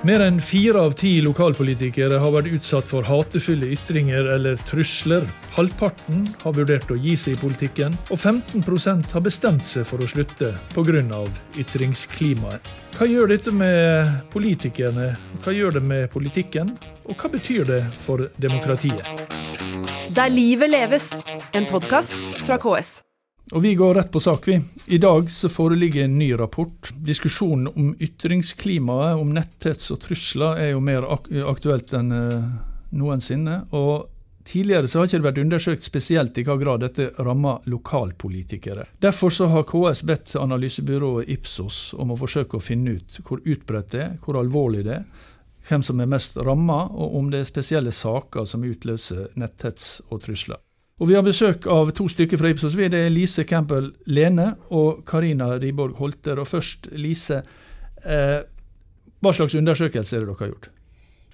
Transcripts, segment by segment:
Mer enn fire av ti lokalpolitikere har vært utsatt for hatefulle ytringer eller trusler. Halvparten har vurdert å gi seg i politikken, og 15% har bestemt seg for å slutte pga. ytringsklimaet. Hva gjør dette med politikerne, hva gjør det med politikken, og hva betyr det for demokratiet? Der livet leves, en podkast fra KS. Og vi går rett på sak, vi. I dag så foreligger en ny rapport. Diskusjonen om ytringsklimaet, om netthets og trusler, er jo mer ak aktuelt enn uh, noensinne. Og Tidligere så har ikke det vært undersøkt spesielt i hva grad dette rammer lokalpolitikere. Derfor så har KS bedt analysebyrået Ipsos om å forsøke å finne ut hvor utbredt det er, hvor alvorlig det er, hvem som er mest ramma, og om det er spesielle saker som utløser netthets og trusler. Og Vi har besøk av to stykker fra Ipsos. Det er Lise Campbell Lene og Karina Riborg Holter. Og først, Lise. Eh, hva slags undersøkelse er det dere har gjort?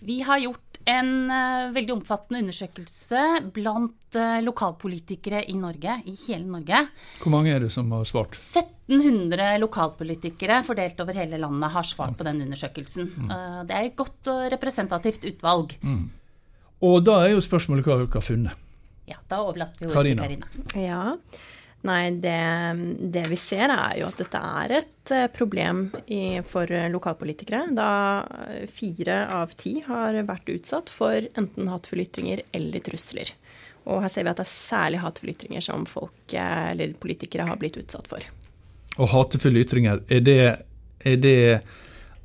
Vi har gjort en uh, veldig omfattende undersøkelse blant uh, lokalpolitikere i Norge, i hele Norge. Hvor mange er det som har svart? 1700 lokalpolitikere fordelt over hele landet har svart på den undersøkelsen. Mm. Uh, det er et godt og representativt utvalg. Mm. Og da er jo spørsmålet hva dere har funnet. Ja, da overlater vi ordet til Karina. Ja. Nei, det, det, vi ser er jo at dette er et eh, problem i, for lokalpolitikere. Da fire av ti har vært utsatt for enten hatefulle ytringer eller trusler. Og her ser vi at det er særlig hatefulle ytringer som folk eh, eller politikere har blitt utsatt for. Og hatefulle ytringer, er det, er det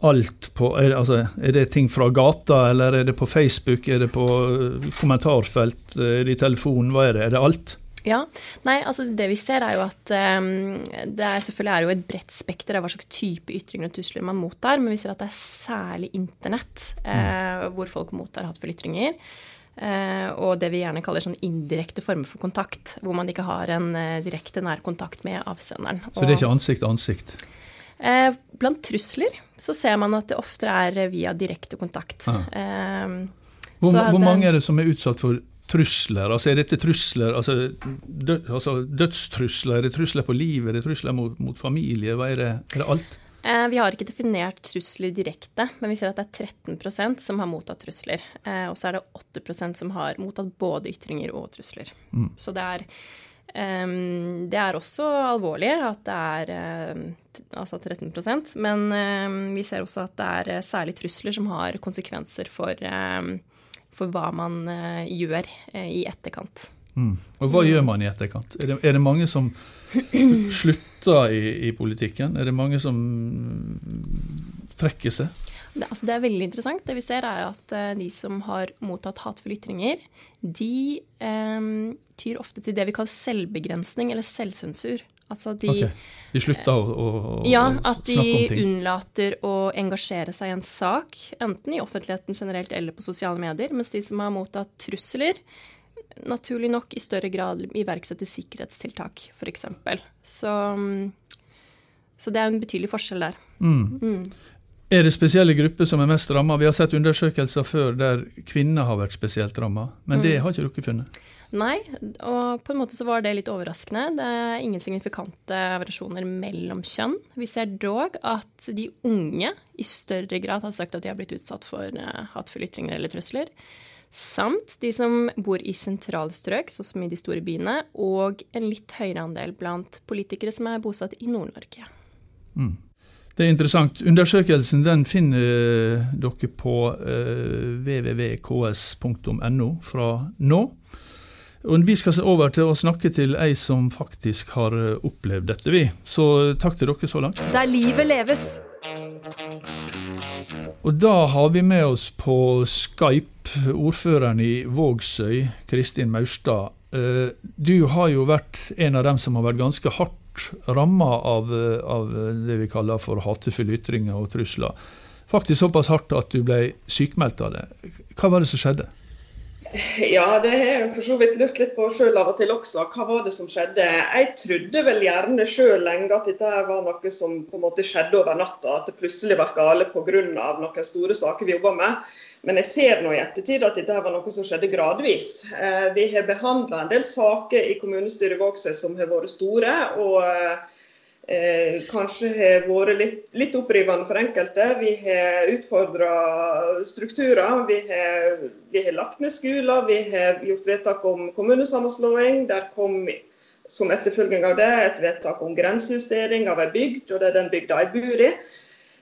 alt på er det, altså, er det ting fra gata, eller er det på Facebook, er det på eh, kommentarfelt, er det i telefonen, hva er det? Er det alt? Ja, nei, altså Det vi ser, er jo at um, det er selvfølgelig er jo et bredt spekter av hva slags type ytringer og trusler man mottar, men vi ser at det er særlig internett uh, hvor folk mottar hatefulle ytringer. Uh, og det vi gjerne kaller sånn indirekte former for kontakt, hvor man ikke har en uh, direkte nær kontakt med avsenderen. Så det er ikke ansikt til ansikt? Eh, blant trusler så ser man at det ofte er via direkte kontakt. Ah. Eh, hvor, hvor, mange er det som er utsatt for trusler? Altså Er dette trusler, altså, død, altså dødstrusler, er det trusler på livet, er det trusler mot, mot familie? Hva er det, er det alt? Eh, vi har ikke definert trusler direkte, men vi ser at det er 13% som har mottatt trusler. og så er det 8% som har mottatt både ytringer og trusler. Mm. Så det er det er også alvorlig at det er uh, altså 13% men vi ser også at det er uh, særlig trusler som har konsekvenser for, for hva man gjør i etterkant. Mm. Og hva gjør man i etterkant? Er det, er det mange som slutter i, i, politikken? Er det mange som trekker seg? Det, altså det, er veldig interessant. Det vi ser, er at uh, de som har mottatt hatefulle ytringer, de um, tyr ofte til det vi kaller selvbegrensning eller selvsensur. Altså de, okay. de slutter å, å, ja, at de unnlater å engasjere seg i en sak, enten i offentligheten generelt eller på sosiale medier, mens de som har mottatt trusler, naturlig nok i større grad iverksetter sikkerhetstiltak, f.eks. Så, så det er en betydelig forskjell der. Mm. Mm. Er det spesielle grupper som er mest ramma? Vi har sett undersøkelser før der kvinner har vært spesielt ramma, men mm. det har ikke dere funnet? Nei, og på en måte så var det litt overraskende. Det er ingen signifikante variasjoner mellom kjønn. Vi ser dog at de unge i større grad har sagt at de har blitt utsatt for uh, hatefulle ytringer eller trusler. Samt de som bor i sentrale strøk, sånn som i de store byene, og en litt høyere andel blant politikere som er bosatt i Nord-Norge. Mm. Det er interessant. Undersøkelsen den finner dere på uh, www.ks.no fra nå. Og Vi skal se over til å snakke til ei som faktisk har eh, opplevd dette, vi. Så takk til dere så langt. Der livet leves. Og da har vi med oss på Skype ordføreren i Vågsøy, Kristin Maurstad. Eh, du har jo vært en av dem som har vært ganske hardt ramma av, av, det vi kaller for hatefulle ytringer og trusler. Faktisk såpass hardt at du ble sykmeldt av det. Hva var det som skjedde? Ja, det har jeg for så vidt lurt litt på sjøl av og til også. Hva var det som skjedde? Jeg trodde vel gjerne sjøl lenge at dette var noe som på en måte skjedde over natta. At det plutselig ble gale pga. noen store saker vi jobber med. Men jeg ser nå i ettertid at dette var noe som skjedde gradvis. Eh, vi har behandla en del saker i kommunestyret i Vågsøy som har vært store. og eh, kanskje har vært litt, litt opprivende for enkelte. Vi har utfordra strukturer. Vi har, vi har, lagt ned skoler. Vi har gjort vedtak om kommunesammenslåing. Der kom som etterfølging av det et vedtak om grensejustering av ei bygd, og det er den bygda jeg bor i.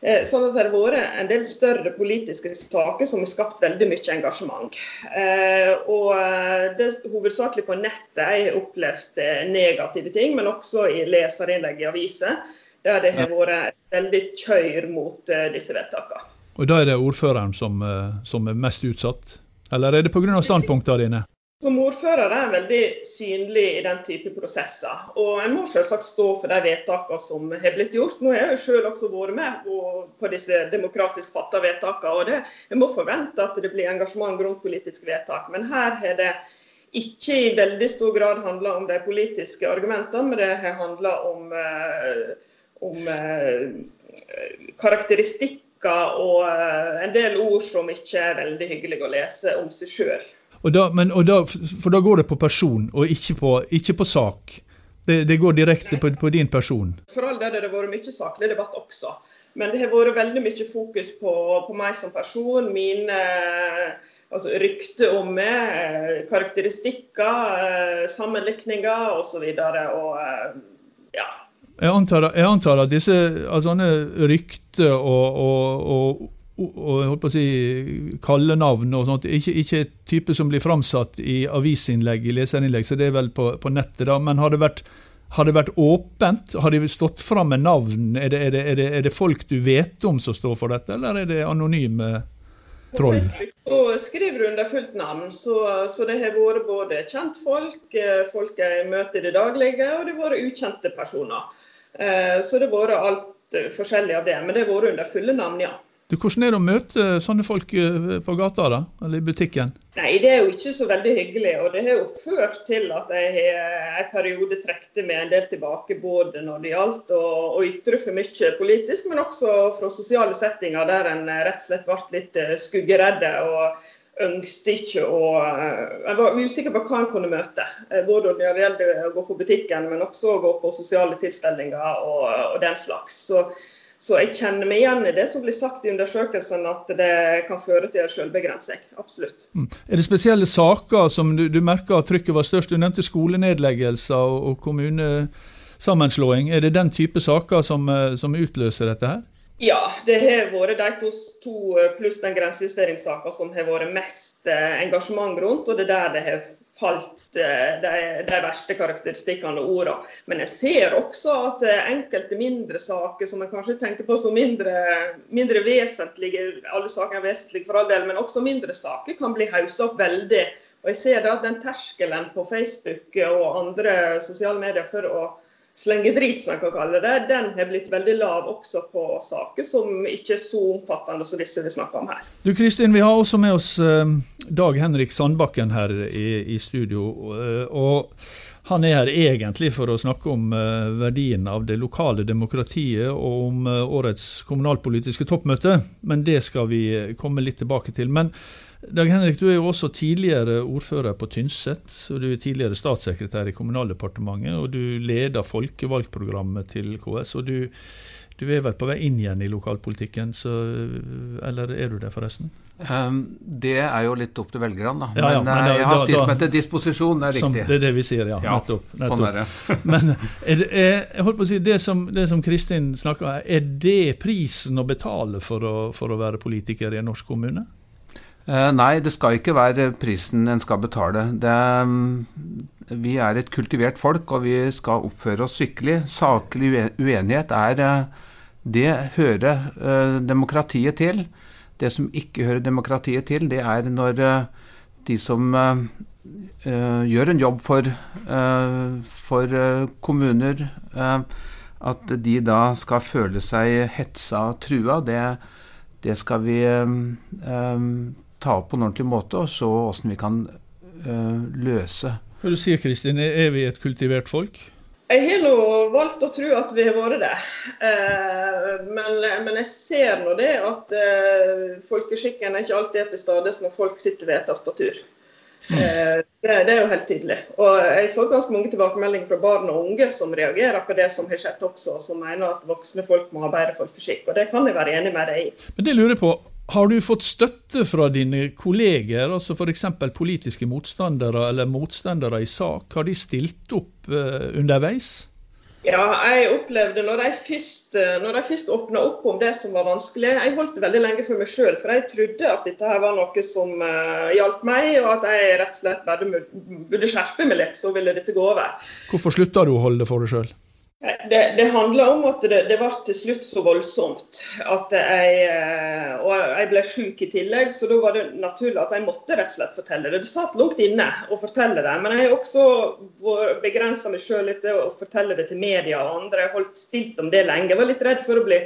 Eh, sånn at det har vært en del større politiske saker som har skapt veldig mye engasjement. Eh, og eh, det er hovedsakelig på nettet jeg har opplevd negative ting, men også i leserinnlegg i aviser, der det har vært veldig kjør mot disse vedtakene. Og da er det ordføreren som, som er mest utsatt? Eller er det pga. standpunktene dine? Som ordfører er jeg veldig synlig i den type prosesser. Og en må selvsagt stå for de vedtakene som har blitt gjort. Nå har jeg selv også vært med på, på disse demokratisk fattede vedtakene. Og det, jeg må forvente at det blir engasjement rundt politiske vedtak. Men her har det ikke i veldig stor grad handla om de politiske argumentene, men det har handla om, eh, om eh, karakteristikker og eh, en del ord som ikke er veldig hyggelige å lese om seg sjøl. Da, men, da, for da går det på person, og ikke på, ikke på sak. Det, det, går direkte på, på, din person. For all del har det vært mye saklig debatt også. Men det har vært veldig mye fokus på, på meg som person, mine altså, rykte om meg, karakteristikker, eh, sammenlikninger osv. Og, så og eh, ja. Jeg antar, jeg antar at disse altså, rykter og, og, og og holdt på å si kallenavn og sånt. Ikke, ikke type som blir framsatt i avisinnlegg, i leserinnlegg, så det er vel på, på nettet, da. Men har det vært, har det vært åpent? Har de stått fram med navn? Er det, er, det, er, er det, folk du vet om som står for dette, eller er det anonyme troll? Og skriver du under fullt navn, så, så, det har vært både kjentfolk, eh, folk jeg møter i det daglige, og det har vært ukjente personer. Eh, så det har vært alt forskjellig av det. Men det har vært under fulle navn, ja. Du, hvordan er det å møte sånne folk eh, på gata da, eller i butikken? Nei, Det er jo ikke så veldig hyggelig. og Det har jo ført til at jeg en periode trekte meg en del tilbake. Både når det gjaldt å, å ytre for mye politisk, men også fra sosiale settinger der en rett og slett ble litt eh, skuggeredde. og ønsket ikke å Jeg var usikker på hva en kunne møte. Eh, både når det gjelder å gå på butikken, men også å gå på sosiale tilstelninger og, og den slags. Så så jeg kjenner meg igjen i det som blir sagt i undersøkelsen, at det kan føre til selvbegrensning. Absolutt. Mm. Er det spesielle saker som du, du merker at trykket var størst? Du nevnte skolenedleggelser og, og kommunesammenslåing. Er det den type saker som, eh, som utløser dette her? Ja, det har vært de to, to pluss den grensejusteringssaken som har vært mest eh, engasjement rundt. Og det er der det har falt eh, de, de verste karakteristikkene og ordene. Men jeg ser også at eh, enkelte mindre saker som jeg kanskje tenker på som mindre, mindre vesentlige, alle saker er vesentlige for all del, men også mindre saker kan bli haussa opp veldig. Og jeg ser da den terskelen på Facebook og andre sosiale medier for å slenge drit, som jeg kan kalle det, den har blitt veldig lav også på saker som ikke er så omfattende som disse vi snakker om her. Du Kristin, Vi har også med oss eh, Dag Henrik Sandbakken her i, i studio. Eh, og han er her egentlig for å snakke om uh, verdien av det lokale demokratiet og om uh, årets kommunalpolitiske toppmøte, men det skal vi komme litt tilbake til. Men Dag Henrik, du er jo også tidligere ordfører på Tynset, og du er tidligere statssekretær i Kommunaldepartementet, og du leder folkevalgtprogrammet til KS. og du, du er vel på vei inn igjen i lokalpolitikken, så, eller er du det forresten? Um, det er jo litt opp til velgerne, da. Ja, ja, men, men da, jeg har stilt meg til disposisjon, det er riktig. det er det vi sier, ja. ja nettopp. nettopp. Sånn er det. men er det, er, jeg holdt på å si, det som, det som Kristin snakker om, er det prisen å betale for å, for å være politiker i en norsk kommune? Eh, nei, det skal ikke være prisen en skal betale. Det, mm, vi er et kultivert folk, og vi skal oppføre oss skikkelig. Saklig uenighet er eh, Det hører eh, demokratiet til. Det som ikke hører demokratiet til, det er når de som gjør en jobb for, for kommuner, at de da skal føle seg hetsa og trua. Det, det skal vi ta opp på en ordentlig måte, og så åssen vi kan uh, løse. Hva du sier Kristin, er vi et kultivert folk? Jeg har nå valgt å tro at vi har vært det. Uh, men, men, jeg ser nå det at uh, folkeskikken er ikke alltid er til stede når folk sitter ved et tastatur. Eh, det, det, er jo helt tydelig. Og Jeg fått ganske mange tilbakemeldinger fra barn og unge som reagerer på det som har skjedd også, og som mener at voksne folk må ha bedre folkeskikk. Og det kan jeg være enig med deg i. Men det lurer jeg på, Har du fått støtte fra dine kolleger, altså f.eks. politiske motstandere eller motstandere i sak? Har de stilt opp underveis? Ja, jeg opplevde når de først, når de først åpna opp om det som var vanskelig Jeg holdt det veldig lenge for meg sjøl, for jeg trodde at dette her var noe som uh, gjaldt meg, og at jeg rett og slett burde skjerpe meg litt, så ville dette gå over. Hvorfor slutta du å holde det for deg sjøl? Det, det handler om at det, det ble til slutt så voldsomt at jeg eh, Og jeg ble syk i tillegg, så da var det naturlig at jeg måtte rett og slett fortelle det. Det satt langt inne å fortelle det, men jeg har også begrensa meg sjøl litt til å fortelle det til media og andre. Jeg holdt stilt om det lenge. Jeg var litt redd for å bli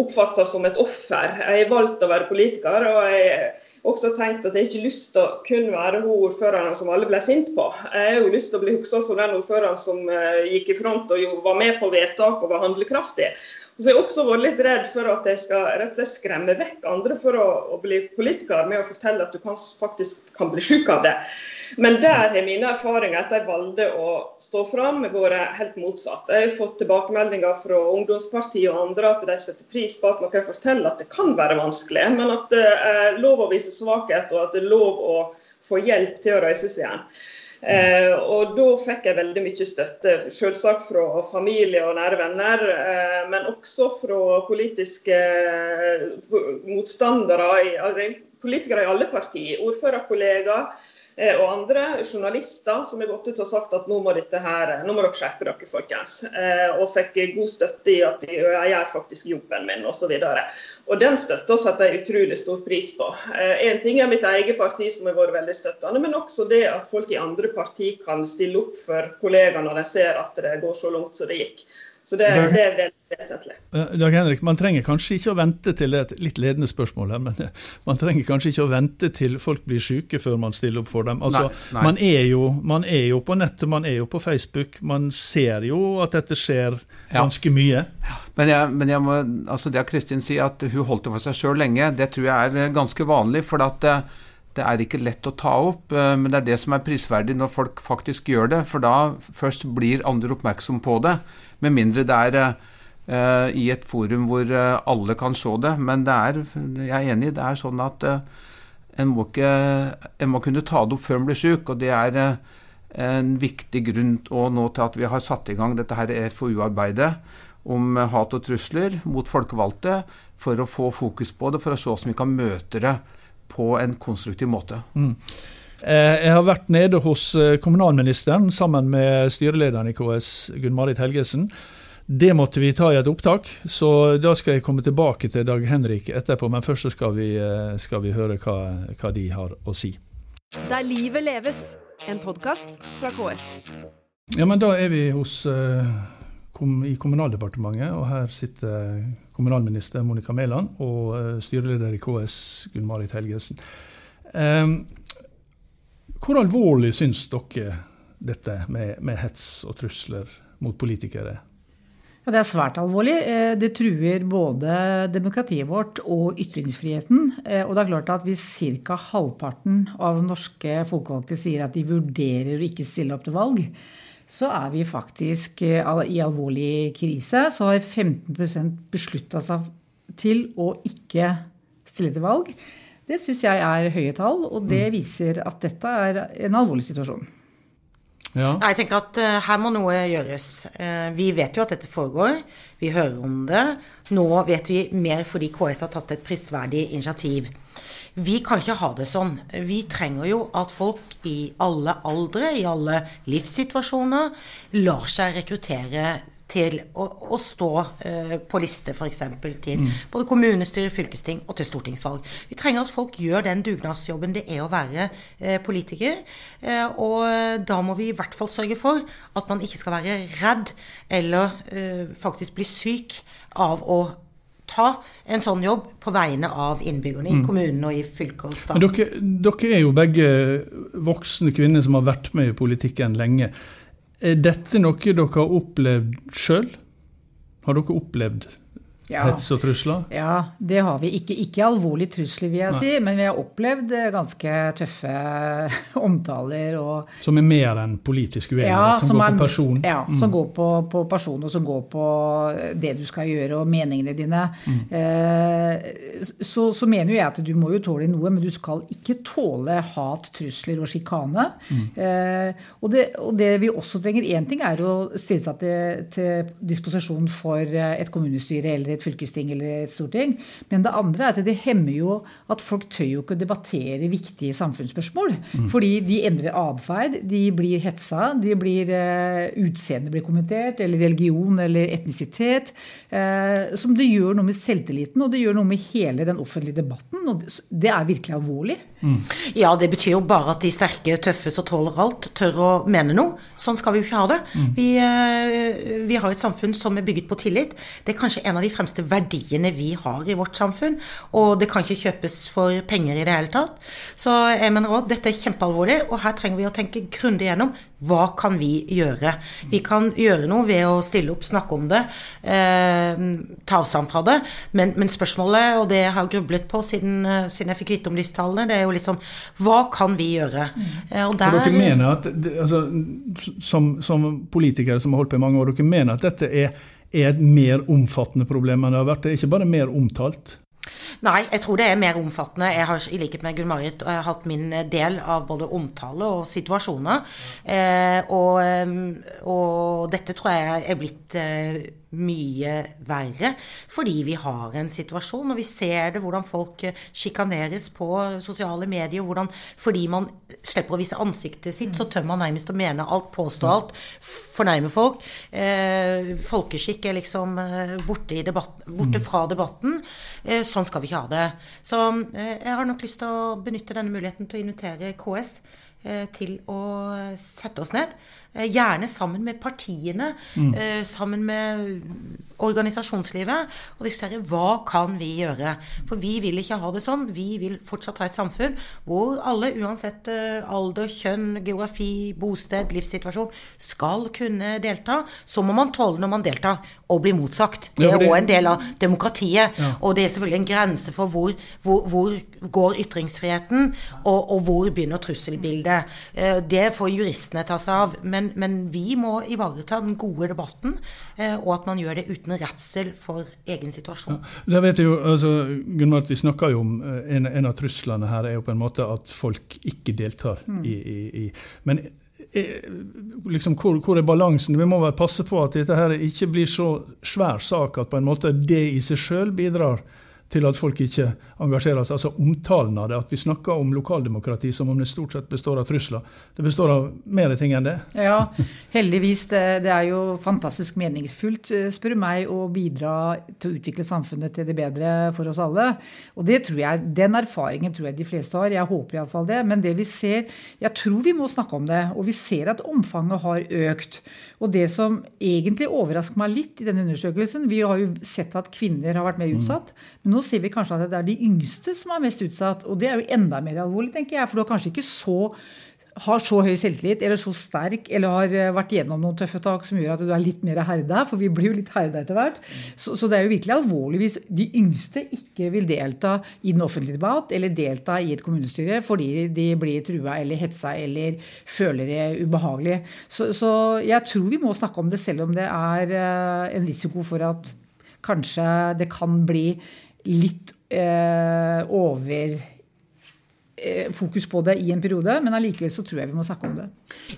oppfatta som et offer. Jeg har valgt å være politiker. og jeg har også tenkt at jeg ikke har lyst til å kun være hun ordføreren som alle ble sint på. Jeg har jo lyst til å bli huska som den ordføreren som eh, gikk i front og var med på vedtak og var handlekraftig. Så jeg har også vært litt redd for at jeg skal rett og slett skremme vekk andre for å, å bli politiker med å fortelle at du kan, faktisk kan bli syk av det. Men der har mine erfaringer etter jeg valgte å stå fram, vært helt motsatt. Jeg har fått tilbakemeldinger fra ungdomspartiet og andre at de setter pris på at man kan fortelle at det kan være vanskelig, men at det er lov å vise svakhet og at det er lov å få hjelp til å reise seg igjen. Eh, og da fikk jeg veldig mye støtte, selvsagt fra familie og nære venner, eh, men også fra politiske eh, motstandere, altså politikere i alle partier, ordførerkollegaer og andre journalister som har gått ut og sagt at nå må, her, nå må dere skjerpe dere, folkens. Eh, og fikk god støtte i at jeg gjør faktisk jobben min, osv. Og, og den støtta setter jeg utrolig stor pris på. Eh, ting er mitt eget parti som har vært veldig støttende, men også det at folk i andre parti kan stille opp for kollegaer når de ser at det går så langt som det gikk. Så det, det er veldig vesentlig. Dag Henrik, Man trenger kanskje ikke å vente til et litt ledende spørsmål her, men man trenger kanskje ikke å vente til folk blir syke før man stiller opp for dem. Altså, nei, nei. Man, er jo, man, er jo, på nettet, man er jo på Facebook, man ser jo at dette skjer ganske ja. mye. Ja. Men, jeg, men jeg må, altså det Kristin sier, at hun holdt det for seg sjøl lenge, det tror jeg er ganske vanlig. for at eh, det er ikke lett å ta opp, eh, men det er det som er prisverdig når folk faktisk gjør det. For da først blir andre oppmerksom på det. Med mindre det er uh, i et forum hvor uh, alle kan se det. Men det er, jeg er enig, det er sånn at en, må ikke, en må kunne ta det opp før en blir syk. Og det er en viktig grunn nå til at vi har satt i gang dette her FoU-arbeidet om hat og trusler mot folkevalgte, for å få fokus på det, for å se hvordan vi kan møte det på en konstruktiv måte. Mm. Jeg har vært nede hos eh, kommunalministeren sammen med styrelederen i KS, Gunn Marit Helgesen. Det måtte vi ta i et opptak, så da skal jeg komme tilbake til Dag Henrik etterpå. Men først skal vi, eh, skal vi høre hva, hva, de har å si. Der livet leves, en podkast fra KS. Ja, men da er vi hos, uh, i Kommunaldepartementet, og her sitter kommunalminister Monica Mæland og uh, styreleder i KS, Gunn Marit Helgesen. Hvor alvorlig syns dere dette med, med hets og trusler mot politikere? Ja, det er svært alvorlig. Eh, det truer både demokratiet vårt og ytringsfriheten. Eh, og det er klart at hvis ca. halvparten av norske folkevalgte sier at de vurderer å ikke stille opp til valg, så er vi faktisk eh, i alvorlig krise. Så har 15% beslutta seg til å ikke stille til valg. Det syns jeg er høye tall, og det mm. viser at dette er en alvorlig situasjon. Ja. Jeg tenker at uh, her må noe gjøres. Uh, vi vet jo at dette foregår. Vi hører om det. Nå vet vi mer fordi KS har tatt et prisverdig initiativ. Vi kan ikke ha det sånn. Vi trenger jo at folk i alle aldre, i alle livssituasjoner, lar seg rekruttere til å, å stå uh, på liste f.eks. til mm. både kommunestyre, fylkesting og til stortingsvalg. Vi trenger at folk gjør den dugnadsjobben det er å være uh, politiker. Uh, og da må vi i hvert fall sørge for at man ikke skal være redd eller faktisk bli syk av å ta en sånn jobb på vegne av innbyggerne i mm. kommunen og i fylket og staten. Dere, dere er jo begge voksne kvinner som har vært med i politikken lenge. Er dette noe dere har opplevd sjøl? Har dere opplevd Ja. Hets og trusler? Ja, det har vi. Ikke, ikke alvorlige trusler, vil jeg Nei. si, men vi har opplevd eh, ganske tøffe omtaler. Og, som er mer enn politisk uenighet? Ja, som, som, går er, på person? Ja, mm. som går på, på, person, og som går på det du skal gjøre, og meningene dine. Mm. Eh, så, så, mener jo jeg at du må jo tåle noe, men du skal ikke tåle hat, trusler og sjikane. Mm. Eh, og, det, og, det, vi også trenger én ting, er å stille seg til, til disposisjon for eh, et kommunestyre eller et fylkesting eller et storting. Men det andre er at det hemmer jo at folk tør jo ikke å debattere viktige samfunnsspørsmål. Mm. Fordi de endrer atferd, de blir hetsa, de blir uh, utseende blir kommentert, eller religion eller etnisitet. Uh, som det gjør noe med selvtilliten, og det gjør noe med hele den offentlige debatten. Og det, det er virkelig alvorlig. Mm. Ja, det betyr jo bare at de sterke, tøffe som tåler alt, tør å mene noe. Sånn skal vi jo ikke ha det. Mm. Vi, uh, vi har et samfunn som er bygget på tillit. Det er kanskje en av de fremste verdiene vi har i vårt samfunn. Og det kan ikke kjøpes for penger i det hele tatt. Så jeg mener òg dette er kjempealvorlig, og her trenger vi å tenke grundig gjennom hva kan vi gjøre. Vi kan gjøre noe ved å stille opp, snakke om det, eh, ta avstand fra det. Men, men, spørsmålet, og det jeg har grublet på siden, eh, siden jeg fikk vite om disse tallene, det er jo litt sånn hva kan vi gjøre? Eh, og der, For dere mener at, altså, som, som politikere som har holdt på i mange år, dere mener at dette er er et mer omfattende problem enn det har vært. Det er ikke bare mer omtalt. Nei, jeg tror det er mer omfattende. Jeg har i likhet med Gunn-Marit eh, hatt min del av både omtale og situasjoner. Eh, og, eh, og, dette tror jeg er blitt eh, mye verre fordi vi har en situasjon, og vi ser det hvordan folk eh, sjikaneres på sosiale medier. hvordan Fordi man slipper å vise ansiktet sitt, så tør man nærmest å mene alt, påstå alt, fornærme folk. Eh, folkeskikk er liksom eh, borte, debatten, borte, fra debatten. Eh, sånn skal vi ikke ha det. Så eh, jeg har nok lyst til å benytte denne muligheten til å invitere KS eh, til å sette oss ned gjerne sammen med partiene, mm. Eh, sammen med organisasjonslivet, og diskutere hva kan vi gjøre. For vi vil ikke ha det sånn. Vi vil fortsatt ha et samfunn hvor alle, uansett eh, alder, kjønn, geografi, bosted, livssituasjon, skal kunne delta. Så må man tåle når man deltar, og bli motsagt. Det er òg en del av demokratiet. Ja. Og det er selvfølgelig en grense for hvor, hvor, hvor går ytringsfriheten, og, og, hvor begynner trusselbildet. Det får juristene ta seg av. men men, men, vi må ivareta den gode debatten, eh, og at man gjør det uten redsel for egen situasjon. Ja, vet jeg jo, altså, Gunnar, Vi snakker jo om eh, en, en, av truslene her er jo på en måte at folk ikke deltar mm. i, i, i Men eh, liksom, hvor, hvor, er balansen? Vi må vel passe på at dette her ikke blir så svær sak at på en måte det i seg sjøl bidrar til at folk ikke engasjerer seg. Altså omtalen av det, at vi snakker om lokaldemokrati som om det stort sett består av trusler. Det består av mer ting enn det. Ja, heldigvis. Det, det er jo fantastisk meningsfullt, eh, spør meg, å bidra til å utvikle samfunnet til det bedre for oss alle. Og det tror jeg, den erfaringen tror jeg de fleste har. Jeg håper iallfall det. Men det vi ser Jeg tror vi må snakke om det. Og vi ser at omfanget har økt. Og det som egentlig overrasker meg litt i denne undersøkelsen Vi har jo sett at kvinner har vært mer utsatt. Men nå ser vi kanskje at det er de yngste som er mest utsatt. Og det er jo enda mer alvorlig, tenker jeg. For du har kanskje ikke så har så høy selvtillit eller så sterk eller har eh, vært gjennom noen tøffe tak som gjør at du er litt mer herda, for vi blir jo litt herda etter hvert. Så, så, det er jo virkelig alvorlig hvis de yngste ikke vil delta i den offentlige debatt eller delta i et kommunestyre fordi de blir trua eller hetsa eller føler det ubehagelig. Så, så jeg tror vi må snakke om det, selv om det er eh, en risiko for at kanskje det kan bli litt eh, over eh, fokus på det i en periode, men allikevel så tror jeg vi må snakke om det.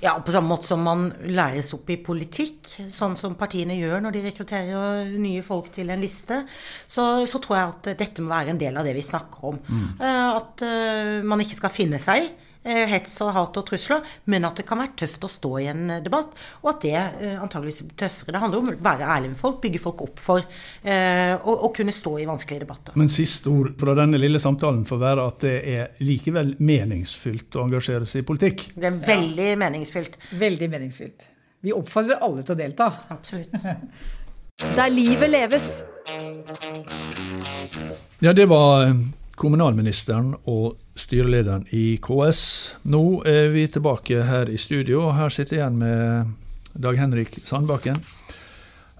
Ja, på samme måte som man læres opp i politikk, sånn som partiene gjør når de rekrutterer nye folk til en liste, så, så tror jeg at dette må være en del av det vi snakker om. Mm. Eh, at uh, man ikke skal finne seg hets og hat og trusler, men at det kan være tøft å stå i en eh, debatt, og at det eh, antageligvis blir tøffere. Det handler om å være ærlig med folk, bygge folk opp for å kunne stå i vanskelige debatter. Men siste ord fra denne lille samtalen får være at det er likevel meningsfylt å engasjere seg i politikk? Det er veldig ja. meningsfylt. Veldig meningsfylt. Vi oppfordrer alle til å delta. Absolutt. Der livet leves. Ja, det var kommunalministeren og styrelederen i KS. Nå er vi tilbake her i studio, og her sitter jeg igjen med Dag Henrik Sandbakken.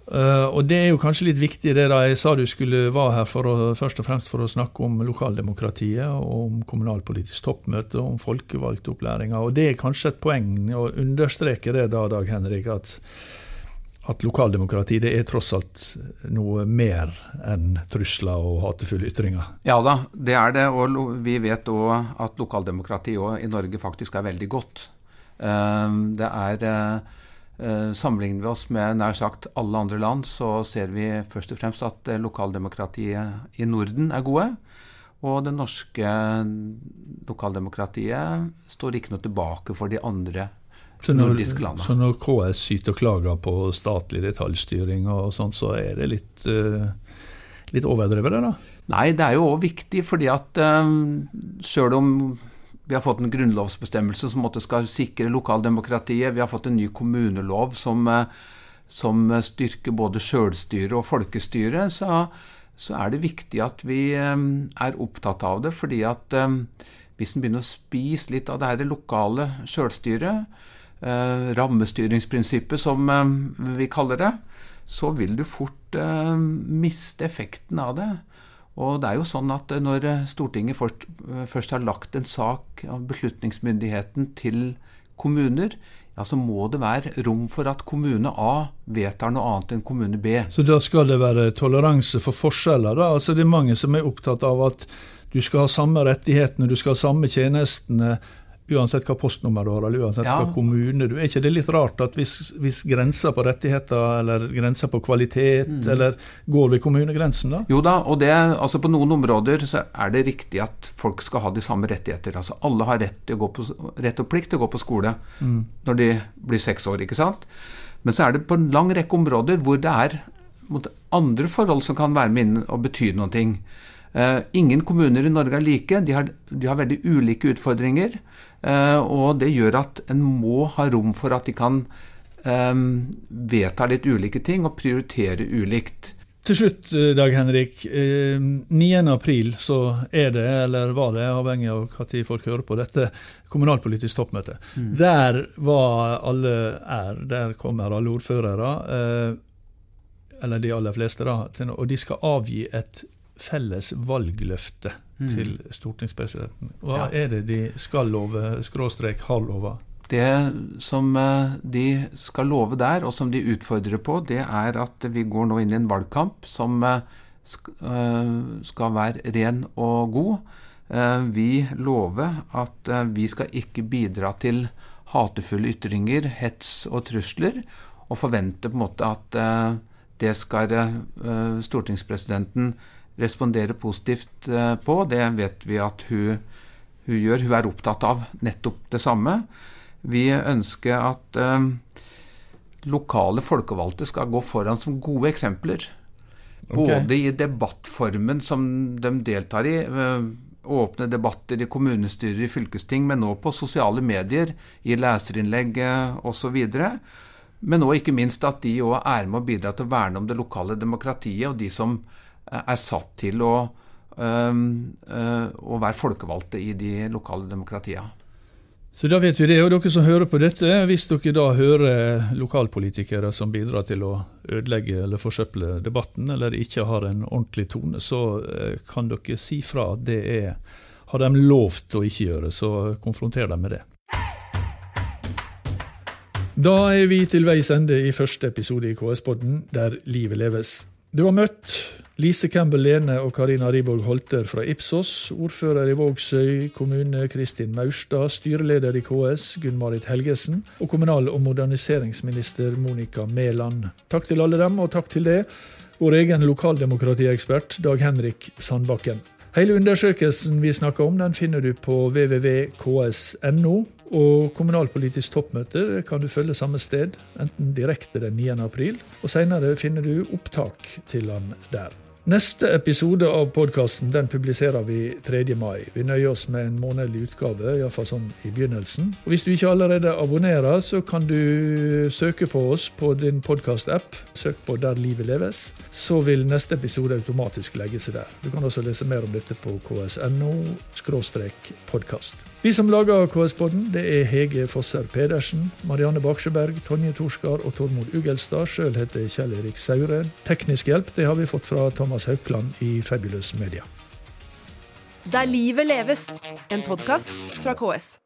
Uh, og det er jo kanskje litt viktig, det da jeg sa du skulle være her for å, først og fremst for å snakke om lokaldemokratiet, og om kommunalpolitisk toppmøte, og om folkevalgtopplæringa. Og det er kanskje et poeng å understreke det da, Dag Henrik, at, at lokaldemokrati det er tross alt noe mer enn trusler og hatefulle ytringer. Ja da, det er det. Og vi vet òg at lokaldemokrati i Norge faktisk er veldig godt. Uh, det er uh, Eh, sammenligner vi oss med nær sagt alle andre land, så ser vi først og fremst at eh, lokaldemokratiet i Norden er gode. Og det norske lokaldemokratiet står ikke noe tilbake for de andre så når, nordiske landene. Så når KS syter og klager på statlig detaljstyring og sånt, så er det litt, uh, litt overdrevet, det da? Nei, det er jo òg viktig, fordi at um, sjøl om vi har fått en grunnlovsbestemmelse som skal sikre lokaldemokratiet. Vi har fått en ny kommunelov som, eh, som styrker både sjølstyre og folkestyre. Så, så, er det viktig at vi eh, er opptatt av det. fordi at eh, hvis en begynner å spise litt av det her lokale sjølstyret, rammestyringsprinsippet som vi kaller det, så vil du fort miste effekten av det. Og det er jo sånn at eh, Når eh, Stortinget først, eh, først har lagt en sak av beslutningsmyndigheten til kommuner, ja, så må det være rom for at kommune A vedtar noe annet enn kommune B. Så da skal det være toleranse for forskjeller? da? Altså Det er mange som er opptatt av at du skal ha samme rettighetene, du skal ha samme tjenestene uansett hva postnummer du har, eller uansett ja. hva kommune du er. ikke det litt rart at hvis, hvis grenser på rettigheter eller grenser på kvalitet, mm. eller går ved kommunegrensen, da? Jo da, og det, altså på noen områder så er det riktig at folk skal ha de samme rettigheter. altså Alle har rett, på, rett og plikt til å gå på skole mm. når de blir seks år, ikke sant? Men så er det på en lang rekke områder hvor det er andre forhold som kan være med inn og bety ting. Ingen kommuner i Norge er like. De har, de har veldig ulike utfordringer. Uh, og det gjør at en må ha rom for at de kan um, vedta litt ulike ting og prioritere ulikt. Til slutt, Dag Henrik. 9.4 så er det, eller var det, avhengig av når folk hører på dette, kommunalpolitisk toppmøte. Mm. Der var alle er, der kommer alle ordførere, eller de aller fleste, da, og de skal avgi et felles valgløfte mm. til stortingspresidenten. Hva ja. er det de skal love, skråstrek har lova? Det som eh, de skal love der, og som de utfordrer på, det er at vi går nå inn i en valgkamp som eh, eh, skal være ren og god. Vi lover at vi skal ikke bidra til hatefulle ytringer, hets og trusler, og forventer på en måte at det skal stortingspresidenten responderer positivt eh, på. Det vet vi at hun, hun, gjør. Hun er opptatt av nettopp det samme. Vi ønsker at eh, lokale folkevalgte skal gå foran som gode eksempler. Både i debattformen som de deltar i, eh, åpne debatter i kommunestyrer, i fylkesting, men nå på sosiale medier, i leserinnlegg osv. Men òg ikke minst at de òg er med å bidra til å verne om det lokale demokratiet, og de som er satt til å, å være folkevalgte i de lokale demokratiene. Så da vet vi det. Og dere som hører på dette, hvis dere da hører lokalpolitikere som bidrar til å ødelegge eller forsøple debatten, eller ikke har en ordentlig tone, så eh, kan dere si fra at det er, har de lovt å ikke gjøre, så konfronter dem med det. Da er vi til veis ende i første episode i KS-podden, der livet leves. Du har møtt Lise Campbell Lene og Karina Riborg Holter fra Ipsos, ordfører i Vågsøy kommune Kristin Maurstad, styreleder i KS Gunn-Marit Helgesen og kommunal- og moderniseringsminister Monica Mæland. Takk til alle dem, og takk til det, vår egen lokaldemokratiekspert Dag Henrik Sandbakken. Hele undersøkelsen vi snakker om, den finner du på www.ks.no. Og kommunalpolitisk toppmøte kan du følge samme sted, enten direkte den 9. april, og senere finner du opptak til han der. Neste episode av podkasten publiserer vi 3. mai. Vi nøyer oss med en månedlig utgave, iallfall sånn i begynnelsen. Og Hvis du ikke allerede abonnerer, så kan du søke på oss på din podkast-app. Søk på Der livet leves. Så vil neste episode automatisk legge seg der. Du kan også lese mer om dette på ksno podkast. Vi som lager KS-podden, det er Hege Fosser Pedersen, Marianne Baksjøberg, Tonje Torskar og Tormod Ugelstad. Sjøl heter Kjell Erik Saure. Teknisk hjelp det har vi fått fra Thomas Haukland i Fabulous Media. Der livet leves, en podkast fra KS.